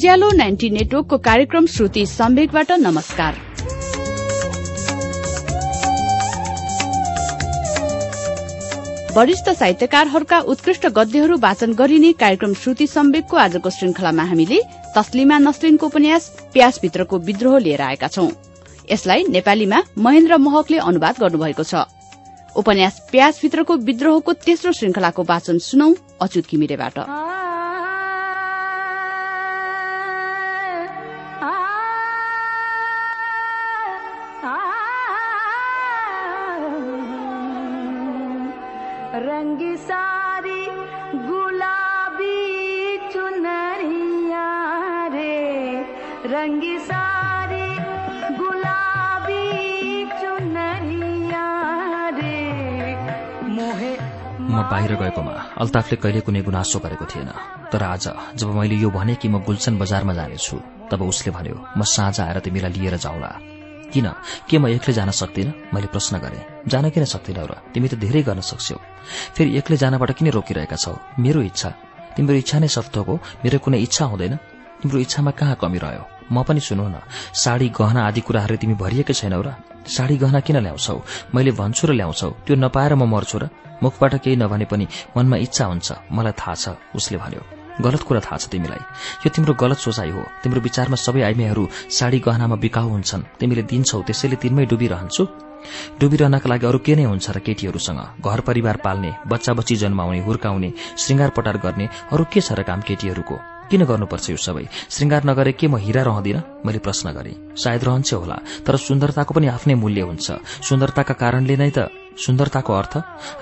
उज्यालो ninety नेटवर्कको कार्यक्रम श्रुति सम्वेकबाट नमस्कार। वरिष्ठ साहित्यकारहरूका उत्कृष्ट गद्यहरू वाचन गरिने कार्यक्रम श्रुति सम्वेकको आजको श्रृंखलामा हामीले तस्लिमा नसलिनको उपन्यास प्यासभित्रको विद्रोह लिएर आएका छौं। यसलाई नेपालीमा महेन्द्र महकले अनुवाद गर्नुभएको छ। उपन्यास प्यासभित्रको विद्रोहको तेस्रो श्रृंखलाको वाचन सुनौ अच्युत घिमिरेबाट। म बाहिर गएकोमा अल्ताफले कहिले कुनै गुनासो गरेको थिएन। तर आज जब मैले यो भने कि म गुल्सन बजारमा जानेछु तब उसले भन्यो म साँझ आएर तिमीलाई लिएर जाउँला। किन? के म एक्लै जान सक्दिनँ? मैले प्रश्न गरेँ जान किन सक्दिनौ र? तिमी त धेरै गर्न सक्छौ। फेरि एक्लै जानबाट किन रोकिरहेका छौ? मेरो इच्छा। तिम्रो इच्छा नै सत्य हो मेरो कुनै इच्छा हुँदैन। तिम्रो इच्छामा कहाँ कमी रह्यो? म पनि सुनौ न साडी गहना आदि कुराहरू तिमी भरिएकै छैनौ र? साडी गहना किन ल्याउँछौ? मैले भन्छु र ल्याउँछौ। त्यो नपाएर म मर्छु र? मुखबाट केही नभने पनि मनमा इच्छा हुन्छ। मलाई थाहा छ उसले भन्यो। गलत कुरा थाहा छ तिमीलाई। यो तिम्रो गलत सोचाइ हो। तिम्रो विचारमा सबै आइमेहरू साडी गहनामा बिकाउ हुन्छन्। तिमीले दिन्छौ त्यसैले तिनमै डुबिरहन्छु। डुबिरहनका लागि अरू के नै हुन्छ र केटीहरूसँग? घर परिवार पाल्ने बच्चा बच्ची जन्माउने हुर्काउने श्रृङ्गार पटार गर्ने अरू के छ र काम केटीहरूको? किन गर्नुपर्छ यो सबै? श्रृङ्गार नगरे के म हिरा रहँदिन? मैले प्रश्न गरेँ। सायद रहन्छ होला तर सुन्दरताको पनि आफ्नै मूल्य हुन्छ। सुन्दरताका कारणले नै त सुन्दरताको अर्थ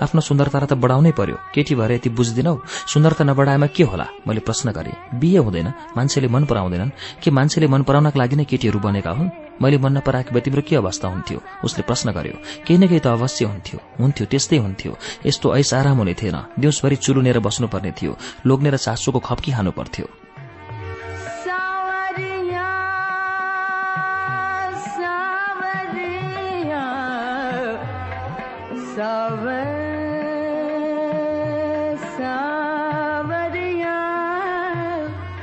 आफ्नो सुन्दरतालाई त बढाउनै पर्यो। केटी भएर यति बुझ्दिनौ सुन्दरता नबढाएमा के होला? मैले प्रश्न गरेँ। बिहे हुँदैन। मान्छेले मन पराउँदैनन्। के मान्छेले मन पराउनका लागि नै केटीहरू बनेका हुन्? मैले मन नपराएको भए तिम्रो के अवस्था हुन्थ्यो? उसले प्रश्न गर्यो। केही न केही त अवश्य हुन्थ्यो। हुन्थ्यो त्यस्तै हुन्थ्यो। यस्तो ऐस आराम हुने थिएन। दिउँसभरि चुलुनेर बस्नुपर्ने थियो। लोग्नेर सासूको खप्की खानु पर्थ्यो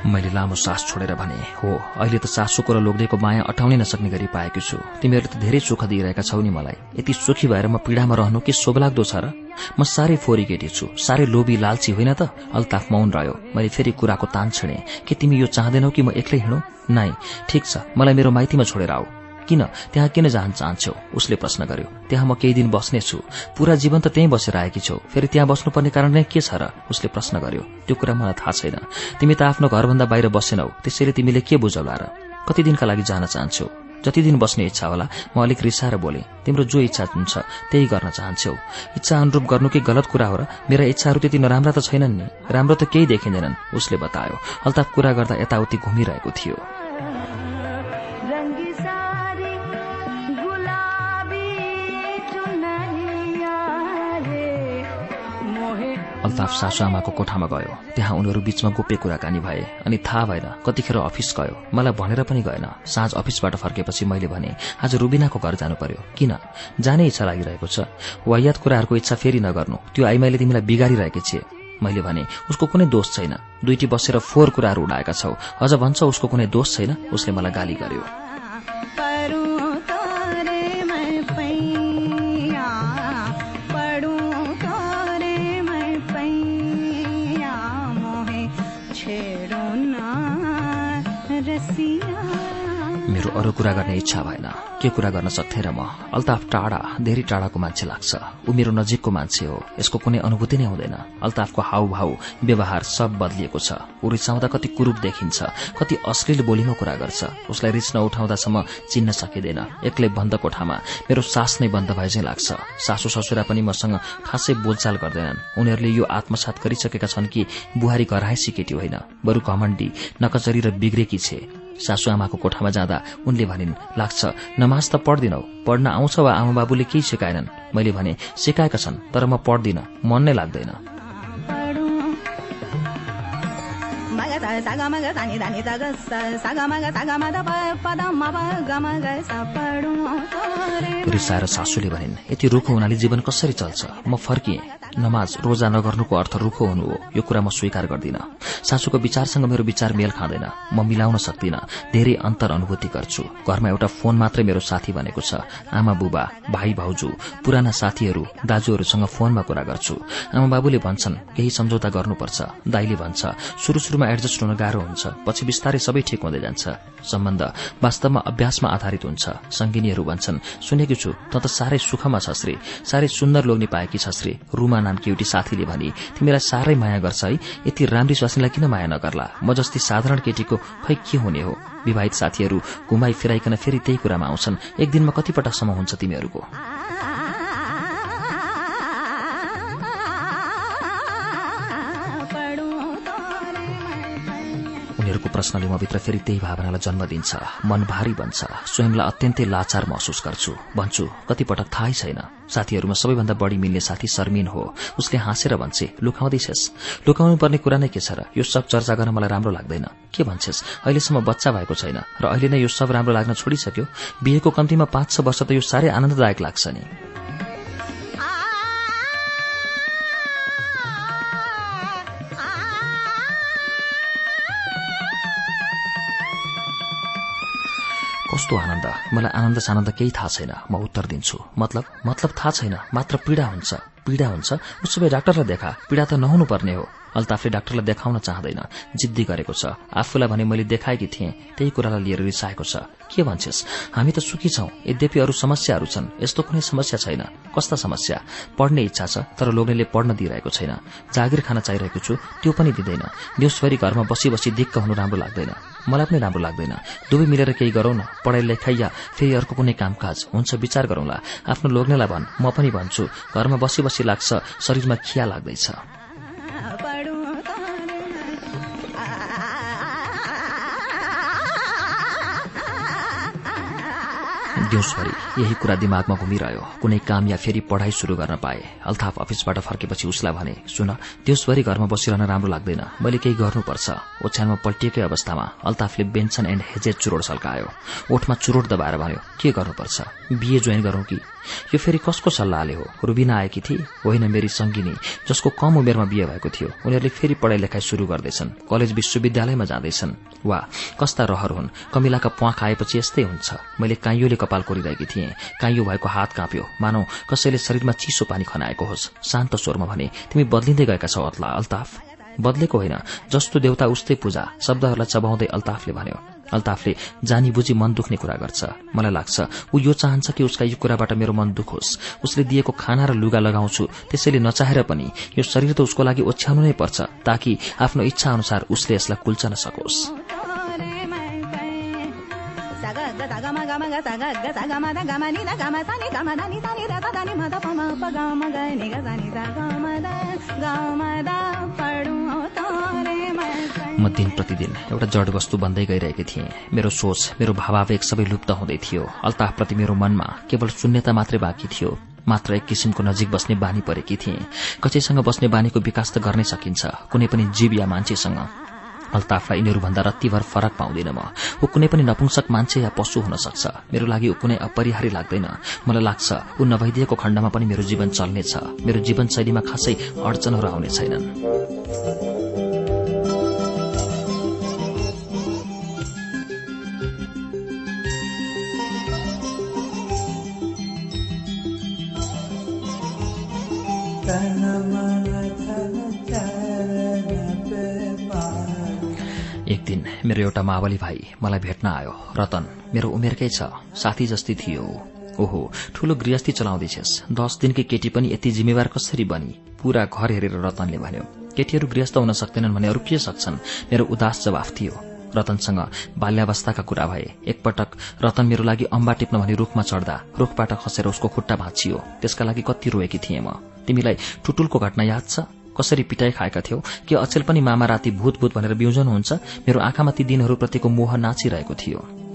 मैले लामो सास छोडेर भने हो अहिले त सासूको र लोग्नेको माया अटाउनै नसक्ने गरी पाएको छु। तिमीहरूले त धेरै सुख दिइरहेका छौ नि मलाई। यति सुखी भएर म पीड़ामा रहनु के शोभलाग्दो छ र? म साह्रै फोरी केटी छु। साह्रै लोभी लालची होइन त? अल्ताफ मौन रह्यो। मैले फेरि कुराको तान छिडे के तिमी यो चाहँदैनौ कि म एक्लै हिँडौ? नाइ ठिक छ। मलाई मेरो माइतीमा छोडेर आऊ। किन? त्यहाँ किन जान चाहन्छौ? उसले प्रश्न गर्यो। त्यहाँ म केही दिन बस्नेछु पूरा जीवन त त्यहीँ बसेर आएकी छौ। फेरि त्यहाँ बस्नुपर्ने कारण नै के छ र? उसले प्रश्न गर्यो। त्यो कुरा मलाई थाहा छैन। तिमी त आफ्नो घरभन्दा बाहिर बसेनौ। त्यसैले तिमीले के बुझौला र? कति दिनका लागि जान चाहन्छौ? जति दिन बस्ने इच्छा होला म अलिक रिसाएर बोले। तिम्रो जो इच्छा हुन्छ त्यही गर्न चाहन्छौ। इच्छा अनुरूप गर्नु के गलत कुरा हो र? मेरा इच्छाहरू त्यति नराम्रा त छैनन् नि। राम्रो त केही देखिँदैनन् उसले बतायो। अल्ताफ कुरा गर्दा यताउति घुमिरहेको थियो। अल्ताफ सासूआमाको कोठामा गयो। त्यहाँ उनीहरू बीचमा गोप्य कुराकानी भए अनि थाहा भएन कतिखेर अफिस गयो। मलाई भनेर पनि गएन। साँझ अफिसबाट फर्केपछि मैले भने आज रुबिनाको घर जानु पर्यो किन? जाने इच्छा लागिरहेको छ। वायात कुराहरूको इच्छा फेरि नगर्नु। त्यो आइमाईले तिमीलाई बिगारिरहेकी छे मैले भने उसको कुनै दोष छैन। दुईटी बसेर फोहोर कुराहरू उडाएका छौ। अझ भन्छ उसको कुनै दोष छैन? उसले मलाई गाली गर्यो। अरू कुरा गर्ने इच्छा भएन। के कुरा गर्न सक्थे र म? अल्ताफ टाढा धेरै टाढाको मान्छे लाग्छ। ऊ मेरो नजिकको मान्छे हो। यसको कुनै अनुभूति नै हुँदैन। अल्ताफको हाउभाउ व्यवहार सब बदलिएको छ। ऊ रिसाउँदा कति कुरूप देखिन्छ कति अश्लील बोलीमा कुरा गर्छ। उसलाई रिस नउठाउँदासम्म चिन्न सकिँदैन। एक्लै बन्द कोठामा। मेरो सास नै बन्द भए चाहिँ लाग्छ। सासू ससुरा पनि मसँग खासै बोलचाल गर्दैनन्। उनीहरूले यो आत्मसात गरिसकेका छन् कि बुहारी घराइसी केटी होइन। बरु घमण्डी नकचरी र बिग्रेकी छे। सासूआमाको कोठामा जाँदा उनले भनिन् लाग्छ नमाज त पढ्दिनौ पढ्न आउँछ वा आमा बाबुले केही सिकाएनन्। मैले भने सिकाएका छन् तर म पढ्दिन मन नै लाग्दैन। मगदा सा ग म ग सा नि धा नि सा ग सा सा ग म ग सा ग म ध प प ध म प ग म। ग सा रिसाएर सासूले भनिन् यति रुखो हुनाले जीवन कसरी चल्छ? म फर्किएँ। नमाज रोजा नगर्नुको अर्थ रुखो हुनु हो। यो कुरा म स्वीकार गर्दिन। सासूको विचारसँग मेरो विचार मेल खाँदैन। म मिलाउन सक्दिन। धेरै अन्तर अनुभूति गर्छु। घरमा एउटा फोन मात्रै मेरो साथी बनेको छ। आमा बुबा भाइ भाउजू पुराना साथीहरू दाजुहरूसँग फोनमा कुरा गर्छु। आमा बाबुले भन्छन् केही सम्झौता गर्नुपर्छ। दाईले भन्छ सुरु सुरुमा एडजस्ट हुन गाह्रो हुन्छ। पछि बिस्तारै सबै ठिक हुँदै जान्छ। सम्बन्ध वास्तवमा अभ्यासमा आधारित हुन्छ। संगिनीहरू भन्छन् सुनेकी छु त त साह्रै सुखमा छ श्री। साह्रै सुन्दर लोग्ने पाएकी छ श्री। रुमा नामकी एउटी साथीले भनी तिमीलाई साह्रै माया गर्छ है। यति राम्री स्वास्नीलाई किन माया नगर्ला? म जस्ती साधारण केटीको खै के हुने हो? विवाहित साथीहरू घुमाई फिराइकन फेरि त्यही कुरामा आउँछन्। एक दिनमा कतिपटकसम्म हुन्छ तिमीहरूको। उनीहरूको प्रश्नले म भित्र फेरि त्यही भावनालाई जन्म दिन्छ। मन भारी बन्छ। स्वयंलाई अत्यन्तै लाचार महसुस गर्छु। भन्छु कतिपटक थाहै छैन। साथीहरूमा सबैभन्दा बढी मिल्ने साथी शर्मिन हो। उसले हाँसेर भन्छे लुकाउँदैछस्? लुकाउनु पर्ने कुरा नै के छ र? यो सब चर्चा गर्न मलाई राम्रो लाग्दैन। के भन्छस्? अहिलेसम्म बच्चा भएको छैन। र अहिले नै यो सब राम्रो लाग्न छोडिसक्यो। बिहेको कम्तीमा पाँच छ वर्ष त यो साह्रै आनन्ददायक लाग्छ नि। कस्तो आनन्द? मलाई आनन्द सानन्द केही थाहा छैन। म उत्तर दिन्छु। मतलब? मतलब थाहा छैन। मात्र पीड़ा हुन्छ। पीड़ा हुन्छ। उसो भए डाक्टरलाई देखा। पीड़ा त नहुनु पर्ने हो। अल्ताफले डाक्टरलाई देखाउन चाहँदैन। जिद्दी गरेको छ। आफूलाई भने मैले देखाएकी थिएँ। त्यही कुरालाई लिएर रिसाएको छ। के भन्छस्? हामी त सुखी छौं। यद्यपि अरू समस्याहरू छन्। यस्तो कुनै समस्या छैन। कस्ता समस्या? पढ्ने इच्छा छ तर लोग्नेले पढ्न दिइरहेको छैन। जागिर खान चाहिरहेको छु त्यो पनि दिँदैन। दिउँसभरि घरमा बसी बसी दिक्क हुनु राम्रो लाग्दैन। मलाई पनि राम्रो लाग्दैन। दुवै मिलेर केही गरौँ न। पढाइ लेखाइ या फेरि अर्को कुनै कामकाज। हुन्छ विचार गरौँला। आफ्नो लोग्नेलाई भन्। म पनि भन्छु घरमा बसी बसी लाग्छ शरीरमा खिया लाग्दैछ। दिउँसभरि यही कुरा दिमागमा घुमिरह्यो। कुनै काम या फेरि पढ़ाई शुरू गर्न पाए। अल्ताफ अफिसबाट फर्केपछि उसलाई भने सुन दिउँसभरि घरमा बसिरहन राम्रो लाग्दैन। मैले केही गर्नुपर्छ। ओछ्यानमा पल्टिएकै अवस्थामा अल्ताफले बेन्सन एण्ड हेजेट चुरोट सल्कायो। ओठमा चुरोट दबाएर भन्यो के गर्नुपर्छ? बिए जोइन गरौं कि? यो फेरि कसको सल्लाहले हो? रुबिना आएकी थिए? होइन मेरी संगिनी जसको कम उमेरमा बिहे भएको थियो। उनीहरूले फेरि पढ़ाई लेखाइ शुरू गर्दैछन्। कलेज विश्वविद्यालयमा जाँदैछन्। वा कस्ता रहर हुन्? कमिलाका प्वाख आएपछि यस्तै हुन्छ। मैले काइयोले कपाल कोरिरहेकी थिएँ। काइयो भएको हात काँप्यो। मानौ कसैले शरीरमा चिसो पानी खनाएको होस्। शान्त स्वरमा भने तिमी बदलिँदै गएका छौ अत्ला अल्ताफ। बदलेको होइन। जस्तो देउता उस्तै पूजा शब्दहरूलाई चबाउँदै अल्ताफले भन्यो। अल्ताफले जानी बुझी मन दुख्ने कुरा गर्छ। मलाई लाग्छ ऊ यो चाहन्छ कि उसका यो कुराबाट मेरो मन दुखोस् उसले दिएको खाना र लुगा लगाउँछु। त्यसैले नचाहेर पनि यो शरीर त उसको लागि ओछ्याउनु नै पर्छ ताकि आफ्नो इच्छा अनुसार उसले यसलाई कुल्चन सकोस्। नि नि म दिन प्रतिदिन एउटा जड वस्तु बन्दै गइरहेकी थिएँ। मेरो सोच मेरो भावावेग सबै लुप्त हुँदै थियो। अल्ताफप्रति मेरो मनमा केवल शून्यता मात्रै बाँकी थियो। मात्र एक किसिमको नजिक बस्ने बानी परेकी थिएँ। कसैसँग बस्ने बानीको विकास त गर्नै सकिन्छ। कुनै पनि जीव या मान्छेसँग। अल्ताफलाई यिनीहरूभन्दा रत्तीभर फरक पाउँदिन म। ऊ कुनै पनि नपुंसक मान्छे या पशु हुन सक्छ। मेरो लागि ऊ कुनै अपरिहारी लाग्दैन। मलाई लाग्छ ऊ नभइदिएको खण्डमा पनि मेरो जीवन चल्नेछ। मेरो जीवनशैलीमा खासै अडचनहरू आउने छैनन्। एक दिन मेरो एउटा मावली भाइ मलाई भेट्न आयो। रतन मेरो उमेरकै छ। साथी जस्तै थियो। ओहो ठूलो गृहस्थी चलाउँदैछस् दस दिनकी केटी पनि यति जिम्मेवार कसरी बनी? पूरा घर हेरेर रतनले भन्यो। केटीहरू गृहस्थ हुन सक्दैनन् भने अरू के सक्छन्? मेरो उदास जवाफ थियो। रतनसँग बाल्यावस्थाका कुरा भए। एकपटक रतन मेरो लागि अम्बा टिप्न भनी रूखमा चढ्दा रूखबाट खसेर उसको खुट्टा भाँचियो। त्यसका लागि कति रोएकी थिएँ म। तिमीलाई टुटुलको घटना याद छ? कसरी पिटाइ खाएका थियौ? के अचेल पनि मामा राति भूत भूत भनेर बिउजनुहुन्छ मेरो आँखामा ती दिनहरूप्रतिको मोह नाचिरहेको थियो।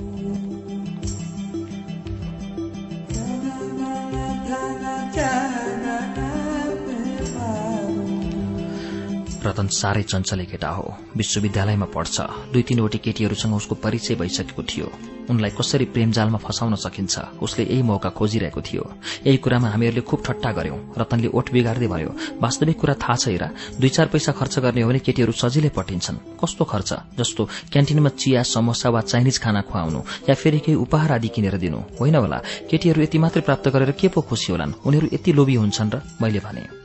रतन साह्रै चञ्चले केटा हो। विश्वविद्यालयमा पढ्छ। दुई तीनवटी केटीहरूसँग उसको परिचय भइसकेको थियो। उनलाई कसरी प्रेमजालमा फसाउन सकिन्छ उसले यही मौका खोजिरहेको थियो। यही कुरामा हामीहरूले खुब ठट्टा गर्यौं रतनले ओठ बिगार्दै भयो वास्तविक कुरा थाहा छ हेरा दुई चार पैसा खर्च गर्ने हो भने केटीहरू सजिलै पटिन्छन् कस्तो खर्च? जस्तो क्यान्टिनमा चिया समोसा वा चाइनिज खाना खुवाउनु या फेरि केही उपहार आदि किनेर दिनु। होइन होला केटीहरू यति मात्रै प्राप्त गरेर के पो खुसी होलान्? उनीहरू यति लोभी हुन्छन् र? मैले भने।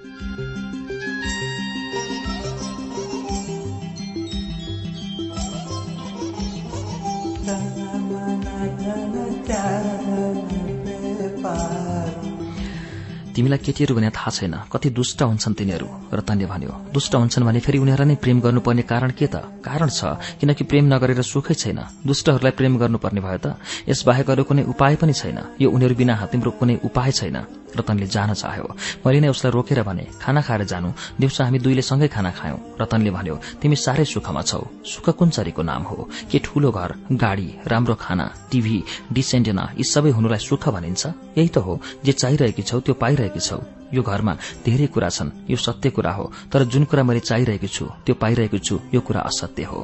तिमीलाई केटीहरू भने थाहा छैन। कति दुष्ट हुन्छन् तिनीहरू। रतनले भन्यो दुष्ट हुन्छन् भने फेरि उनीहरूलाई नै प्रेम गर्नुपर्ने कारण के त? कारण छ किनकि प्रेम नगरेर सुखै छैन। दुष्टहरूलाई प्रेम गर्नुपर्ने भयो त। यसबाहेक अरू कुनै उपाय पनि छैन। यो उनीहरू बिना तिम्रो कुनै उपाय छैन। रतनले जान चाह्यो। मैले नै उसलाई रोकेर भने खाना खाएर जानु। दिउँसो हामी दुईले सँगै खाना खायौं। रतनले भन्यो तिमी साह्रै सुखमा छौ। सुख कुन चरीको नाम हो? के ठूलो घर गाड़ी राम्रो खाना टीभी डिसेन्टेना यी सबै हुनुलाई सुख भनिन्छ? यही त हो जे चाहिरहेकी छौ त्यो पाइरहेकी छौ। यो घरमा धेरै कुरा छन्। यो सत्य कुरा हो। तर जुन कुरा मैले चाहिरहेकी छु त्यो पाइरहेको छु यो कुरा असत्य हो।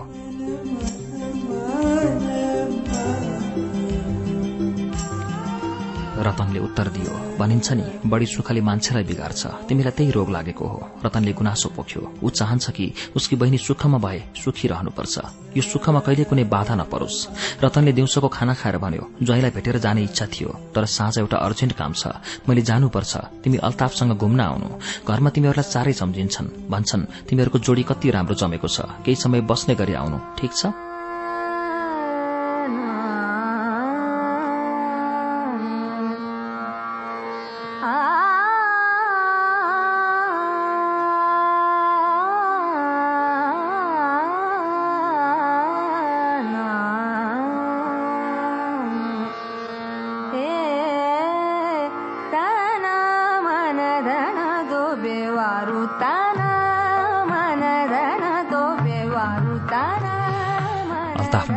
रतनले उत्तर दियो। भनिन्छ नि बढी सुखले मान्छेलाई बिगार्छ। तिमीलाई त्यही रोग लागेको हो। रतनले गुनासो पोख्यो। ऊ चाहन्छ कि उसकी बहिनी सुखमा भए सुखी रहनुपर्छ। यो सुखमा कहिले कुनै बाधा नपरोस्। रतनले दिउँसोको खाना खाएर भन्यो ज्वाइँलाई भेटेर जाने इच्छा थियो तर साँझ एउटा अर्जेन्ट काम छ। मैले जानुपर्छ। तिमी अल्ताफसँग घुम्न आउनु। घरमा तिमीहरूलाई चारै सम्झिन्छन्। भन्छन् तिमीहरूको जोडी कति राम्रो जमेको छ। केही समय बस्ने गरी आउनु। ठिक छ?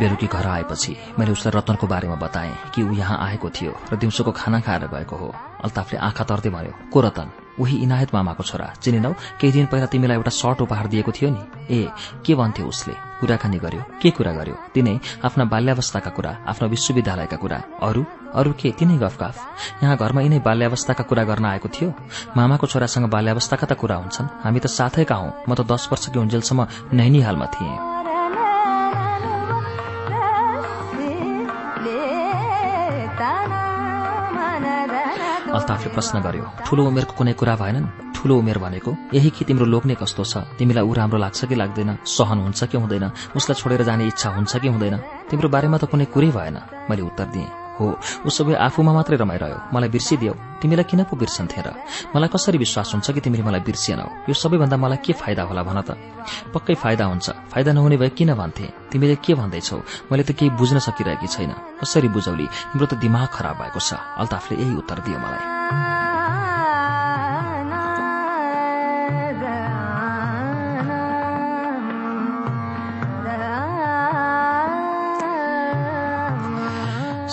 बेलुकी घर आएपछि मैले उसलाई रतनको बारेमा बताएँ कि ऊ यहाँ आएको थियो र दिउँसोको खाना खाएर गएको हो। अल्ताफले आँखा तर्दै भन्यो को रतन उही इनायत मामाको छोरा। चिनेनौ केही दिन पहिला तिमीलाई एउटा सर्ट उपहार दिएको थियो नि? ए के भन्थ्यो उसले? कुराकानी गर्यो? के कुरा गर्यो? तिनै आफ्ना बाल्यावस्थाका कुरा आफ्ना विश्वविद्यालयका कुरा। अरू? अरू के? तिनै गफगाफ। यहाँ घरमा यिनै बाल्यावस्थाका कुरा गर्न आएको थियो? मामाको छोरासँग बाल्यावस्थाका त कुरा हुन्छन्। हामी त साथैका हौं। म त दस वर्षकी हुन्जेलसम्म नैनीहालमा थिएँ। अल्ताफले प्रश्न गर्यो ठूलो उमेरको कुनै कुरा भएनन् ठूलो उमेर भनेको? यही कि तिम्रो लोग्ने कस्तो छ? तिमीलाई ऊ राम्रो लाग्छ कि लाग्दैन? सहन हुन्छ कि हुँदैन? उसलाई छोडेर जाने इच्छा हुन्छ कि हुँदैन? तिम्रो बारेमा त कुनै कुरै भएन। मैले उत्तर दिएँ। हो ऊ सबै आफूमा मात्रै रमाइरह्यो। मलाई बिर्सिदियो। तिमीलाई किन पो बिर्सन्थे र? मलाई कसरी विश्वास हुन्छ कि तिमीले मलाई बिर्सिएनौ? यो सबैभन्दा मलाई के फाइदा होला भन त? पक्कै फाइदा हुन्छ। फाइदा नहुने भए किन भन्थे? तिमीले के भन्दैछौ? मैले त केही बुझ्न सकिरहेकी छैन। कसरी बुझौली? तिम्रो त दिमाग खराब भएको छ। अल्ताफले यही उत्तर दियो मलाई।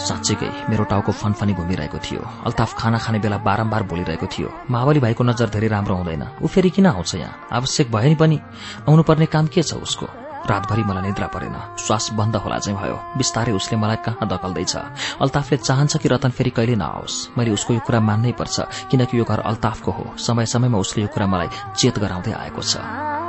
साँच्चीकै मेरो टाउको फनफनी घुमिरहेको थियो। अल्ताफ खाना खाने बेला बारम्बार बोलिरहेको थियो मावली भाइको नजर धेरै राम्रो हुँदैन। ऊ फेरि किन आउँछ यहाँ? आवश्यक भए नि पनि। आउनुपर्ने काम के छ उसको? रातभरि मलाई निद्रा परेन। श्वास बन्द होला चाहिँ भयो। बिस्तारै उसले मलाई कहाँ दकल्दैछ अल्ताफले चाहन्छ कि रतन फेरि कहिले नआओस्। मैले उसको यो कुरा मान्नै पर्छ किनकि यो घर अल्ताफको हो। समय समयमा उसले यो कुरा मलाई चेत गराउँदै आएको छ।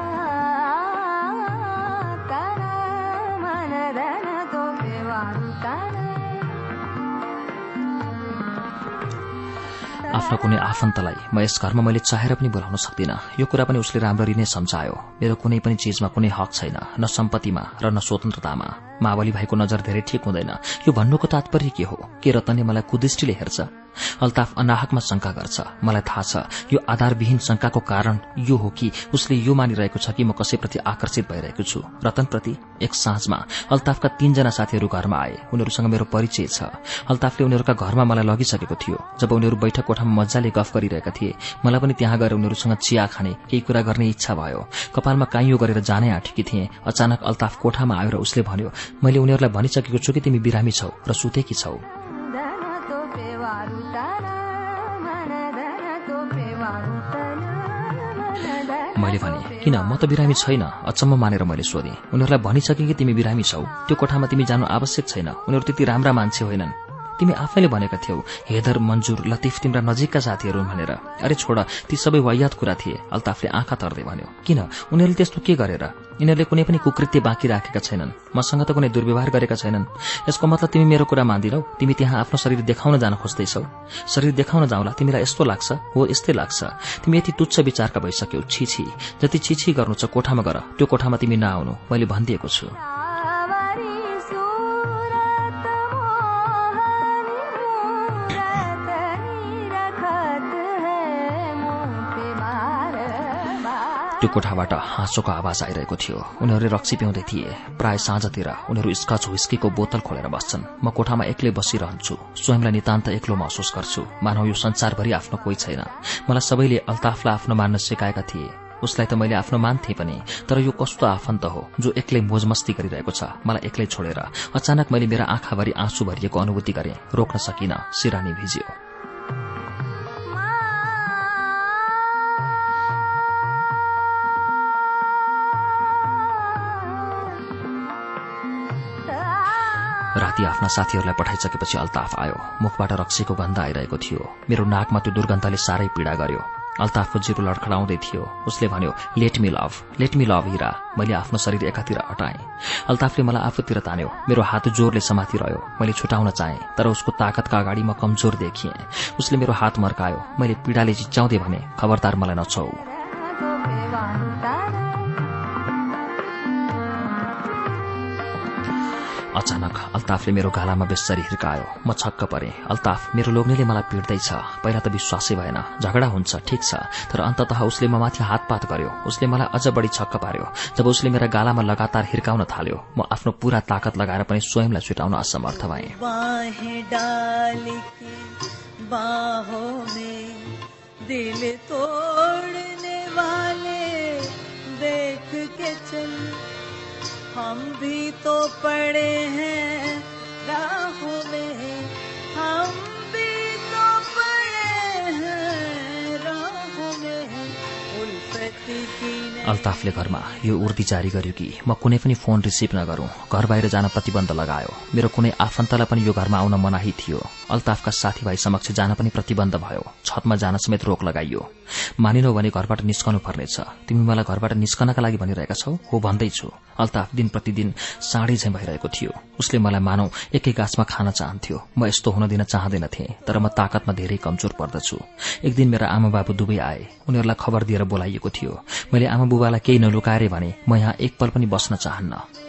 आफ्नो कुनै आफन्तलाई म यस घरमा मैले चाहेर पनि बोलाउन सक्दिनँ। यो कुरा पनि उसले राम्ररी नै सम्झायो। मेरो कुनै पनि चिजमा कुनै हक छैन न सम्पत्तिमा र न स्वतन्त्रतामा। मावली भाइको नजर धेरै ठिक हुँदैन। यो भन्नुको तात्पर्य के हो? के रतनले मलाई कुदृष्टिले हेर्छ? अल्ताफ अनाहकमा शंका गर्छ। मलाई थाहा छ यो आधारविहीन शंकाको कारण यो हो कि उसले यो मानिरहेको छ कि म कसैप्रति आकर्षित भइरहेको छु। रतनप्रति एक साँझमा अल्ताफका तीनजना साथीहरू घरमा आए। उनीहरूसँग मेरो परिचय छ। अल्ताफले उनीहरूका घरमा मलाई लगिसकेको थियो। जब उनीहरू बैठक कोठामा मजाले गफ गरिरहेका थिए मलाई पनि त्यहाँ गएर उनीहरूसँग चिया खाने केही कुरा गर्ने इच्छा भयो। कपालमा काइयो गरेर जानै आँटेकी थिएँ। अचानक अल्ताफ कोठामा आयो र उसले भन्यो मैले उनीहरूलाई भनिसकेको छु कि तिमी बिरामी छौ र सुतेकी छौ। मैले भने किन? म त बिरामी छैन। अचम्म मानेर मैले सोधेँ। उनीहरूलाई भनिसके कि तिमी बिरामी छौ। त्यो कोठामा तिमी जानु आवश्यक छैन। उनीहरू त्यति राम्रा मान्छे होइनन्। तिमी आफैले भनेका थियौ हेदर मन्जुर लतिफ तिम्रा नजिकका साथीहरू भनेर। अरे छोड ती सबै वायात कुरा थिए अल्ताफले आँखा तर्दै भन्यो। किन? उनीहरूले त्यस्तो के गरेर? यिनीहरूले कुनै पनि कुकृत्य बाँकी राखेका छैनन्। मसँग त कुनै दुर्व्यवहार गरेका छैनन्। यसको मतलब तिमी मेरो कुरा मान्दिनौ? तिमी त्यहाँ आफ्नो शरीर देखाउन जान खोज्दैछौ? शरीर देखाउन जाउँला? तिमीलाई यस्तो लाग्छ? हो यस्तै लाग्छ। तिमी यति तुच्छ विचारका भइसक्यौ। छिछि जति छिछि गर्नु छ कोठामा गर। त्यो कोठामा तिमी नआउनु। मैले भनिदिएको छु। त्यो कोठाबाट हाँसोको आवाज आइरहेको थियो। उनीहरू रक्सी पिउँदै थिए। प्राय साँझतिर उनीहरू स्कच हुस्कीको बोतल खोलेर बस्छन्। म कोठामा एक्लै बसिरहन्छु। स्वयंलाई नितान्त एक्लो महसुस गर्छु। मानव यो संसारभरि आफ्नो कोही छैन। मलाई सबैले अल्ताफलाई आफ्नो मान्न सिकाएका थिए। उसलाई त मैले आफ्नो मान्थे पनि तर यो कस्तो आफन्त हो जो एक्लै मोजमस्ती गरिरहेको छ। मलाई एक्लै छोडेर अचानक मैले मेरा आँखाभरि आँसु भरिएको अनुभूति गरेँ। रोक्न सकिन सिरानी भिजियो। राति आफ्ना साथीहरूलाई पठाइसकेपछि अल्ताफ आयो। मुखबाट रक्सीको गन्ध आइरहेको थियो। मेरो नाकमा त्यो दुर्गन्धले साह्रै पीड़ा गर्यो। अल्ताफको जिरो लडखडाउँदै थियो। उसले भन्यो let me love let me love Hira. मैले आफ्नो शरीर एकातिर हटाएँ। अल्ताफले मलाई आफूतिर तान्यो। मेरो हात जोरले समातिरह्यो। मैले छुटाउन चाहेँ तर उसको ताकतका अगाडि म कमजोर देखिएँ। उसले मेरो हात मर्कायो। मैले पीडाले चिच्याउँदै भने खबरदार मलाई नछौ अचानक अल्ताफले मेरो गालामा बेसरी हिर्कायो। म छक्क परे। अल्ताफ मेरो लोग्नेले मलाई पिट्दैछ। पहिला त विश्वासै भएन। झगडा हुन्छ ठिक छ। तर अन्ततः उसले म माथि हातपात गर्यो। उसले मलाई अझ बढी छक्क पार्यो। जब उसले मेरा गालामा लगातार हिर्काउन थाल्यो म आफ्नो पूरा ताकत लगाएर पनि स्वयंलाई छुटाउन असमर्थ भएँ। हम भी तो पड़े हैं राहों में। हम भी तो पड़े हैं राहों में। अल्ताफले घरमा यो उर्दी जारी गर्यो कि म कुनै पनि फोन रिसिभ नगरौं। घर बाहिर जान प्रतिबन्ध लगायो। मेरो कुनै आफन्तलाई पनि यो घरमा आउन मनाही थियो। अल्ताफका साथीभाइ समक्ष जान पनि प्रतिबन्ध भयो। छतमा जान समेत रोक लगाइयो। मानिनौ भने घरबाट निस्कनु पर्नेछ। तिमी मलाई घरबाट निस्कनका लागि भनिरहेका छौ? हो भन्दैछु। अल्ताफ दिन प्रतिदिन साँढे झैं भइरहेको थियो। उसले मलाई मानौ एकै गाछमा खान चाहन्थ्यो। म यस्तो हुन दिन चाहँदैनथे तर म ताकतमा धेरै कमजोर पर्दछु। एक दिन मेरा आमा बाबु दुवै आए। उनीहरूलाई खबर दिएर बोलाइएको थियो। मैले आमा बुबालाई केही नलुकाएर भने म यहाँ एक पल पनि बस्न चाहन्न।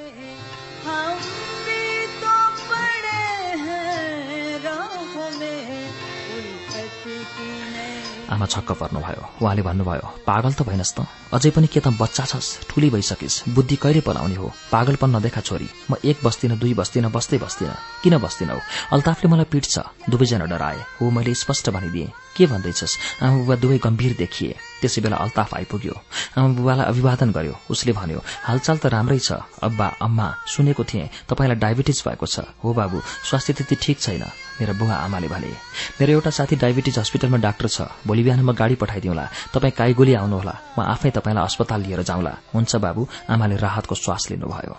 आमा छक्क पर्नुभयो। उहाँले भन्नुभयो पागल त भइनस् त। अझै पनि के त बच्चा छस्? ठुली भइसकिस्। बुद्धि कहिले पलाउने हो? पागलपन नदेखा छोरी। म एक बस्दिन दुई बस्दिन बस्दै बस्दिन। किन बस्दिनौ? अल्ताफले मलाई पिट्छ दुवैजना डराए। हो मैले स्पष्ट भनिदिएँ। के भन्दैछस्? आमा बुबा दुवै गम्भीर देखिए। त्यसै बेला अल्ताफ आइपुग्यो। आमा बुबालाई अभिवादन गर्यो। उसले भन्यो हालचाल त राम्रै छ। अब्बा अम्मा सुनेको थिएँ। तपाईँलाई डायबिटिज भएको छ। हो बाबु स्वास्थ्य त्यति ठिक छैन। मेरा बुवा आमाले भने मेरो एउटा साथी डायबिटिज हस्पिटलमा डाक्टर छ भोलि बिहान म गाडी पठाइदिउँला। तपाईँ काइगोली आउनुहोला। म आफै तपाईँलाई अस्पताल लिएर जाउँला। हुन्छ बाबु। आमाले राहतको श्वास लिनुभयो।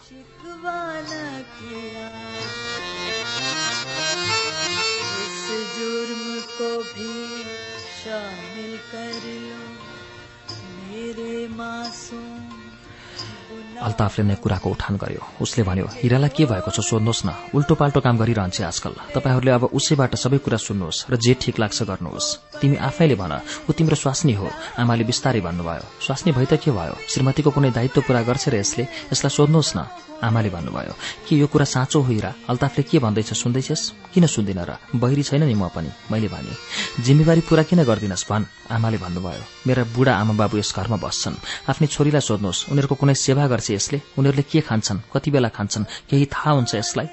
अल्ताफले नै कुराको उठान गर्यो। उसले भन्यो हिरालाई के भएको छ सोध्नुहोस् न। उल्टो पाल्टो काम गरिरहन्छ आजकल। तपाईँहरूले अब उसैबाट सबै कुरा सुन्नुहोस् र जे ठिक लाग्छ गर्नुहोस्। तिमी आफैले भन ऊ तिम्रो स्वास्नी हो। आमाले बिस्तारै भन्नुभयो। स्वास्नी भइ त के भयो? श्रीमतीको कुनै दायित्व पूरा गर्छ र यसले? यसलाई सोध्नुहोस् न। आमाले भन्नुभयो के यो कुरा साँचो हो हिरा अल्ताफले के भन्दैछ? सुन्दैछस्? किन सुन्दिन र? बहिरी छैन नि म पनि। मैले भने जिम्मेवारी पूरा किन गर्दिनस् भन्? आमाले भन्नुभयो मेरा बुढा आमा बाबु यस घरमा बस्छन्। आफ्नै छोरीलाई सोध्नुहोस् उनीहरूको कुनै सेवा गर्छ यसले? उनीहरूले के खान्छन्? कति बेला खान्छन्? केही थाहा हुन्छ यसलाई?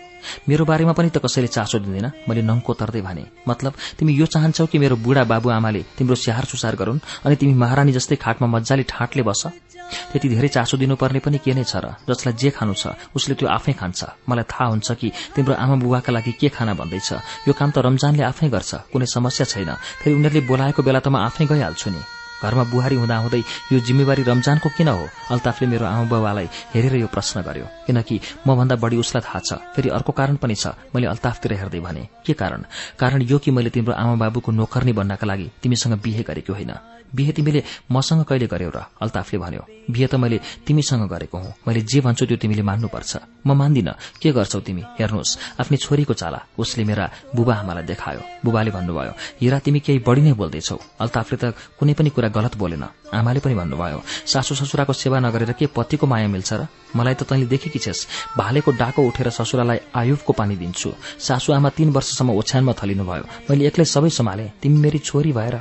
मेरो बारेमा पनि त कसैले चासो दिँदैन? मैले नङ्को तर्दै भने मतलब तिमी यो चाहन्छौ कि मेरो बुढा बाबु आमाले तिम्रो स्याहार सुसार गरून्? अनि तिमी महारानी जस्तै खाटमा मजाले ठाँटले बस? त्यति धेरै चासो दिनुपर्ने पनि के नै छ र? जसलाई जे खानु छ उसले त्यो आफै खान्छ। मलाई थाहा हुन्छ कि तिम्रो आमा बुबाका लागि के खाना भन्दैछ। यो काम त रमजानले आफै गर्छ कुनै समस्या छैन। फेरि उनीहरूले बोलाएको बेला त म आफै गइहाल्छु नि। घरमा बुहारी हुँदाहुँदै यो जिम्मेवारी रमजानको किन हो? अल्ताफले मेरो आमा बाबालाई हेरेर यो प्रश्न गर्यो। किनकि मभन्दा बढी उसलाई थाहा छ। फेरि अर्को कारण पनि छ। मैले अल्ताफतिर हेर्दै भने के कारण? कारण यो कि मैले तिम्रो आमा बाबुको नोकर्नी बन्नका लागि तिमीसँग बिहे गरेको होइन। बिहे तिमीले मसँग कहिले गर्यौ र? अल्ताफले भन्यो बिहे त मैले तिमीसँग गरेको हुँ। मैले जे भन्छु त्यो तिमीले मान्नुपर्छ। म मान्दिन। के गर्छौ तिमी? हेर्नुहोस् आफ्नै छोरीको चाला। उसले मेरा बुबा आमालाई देखायो। बुबाले भन्नुभयो हिरा तिमी केही बढी नै बोल्दैछौ। अल्ताफले त कुनै पनि कुरा गलत बोलेन। आमाले पनि भन्नुभयो सासू ससुराको सेवा नगरेर के पतिको माया मिल्छ र? मलाई त तैँले देखेकी छेस। भालेको डाको उठेर ससुरालाई आयुबको पानी दिन्छु। सासू आमा तीन वर्षसम्म ओछ्यानमा थलिनुभयो। मैले एक्लै सबै सम्हाले। तिमी मेरी छोरी भएर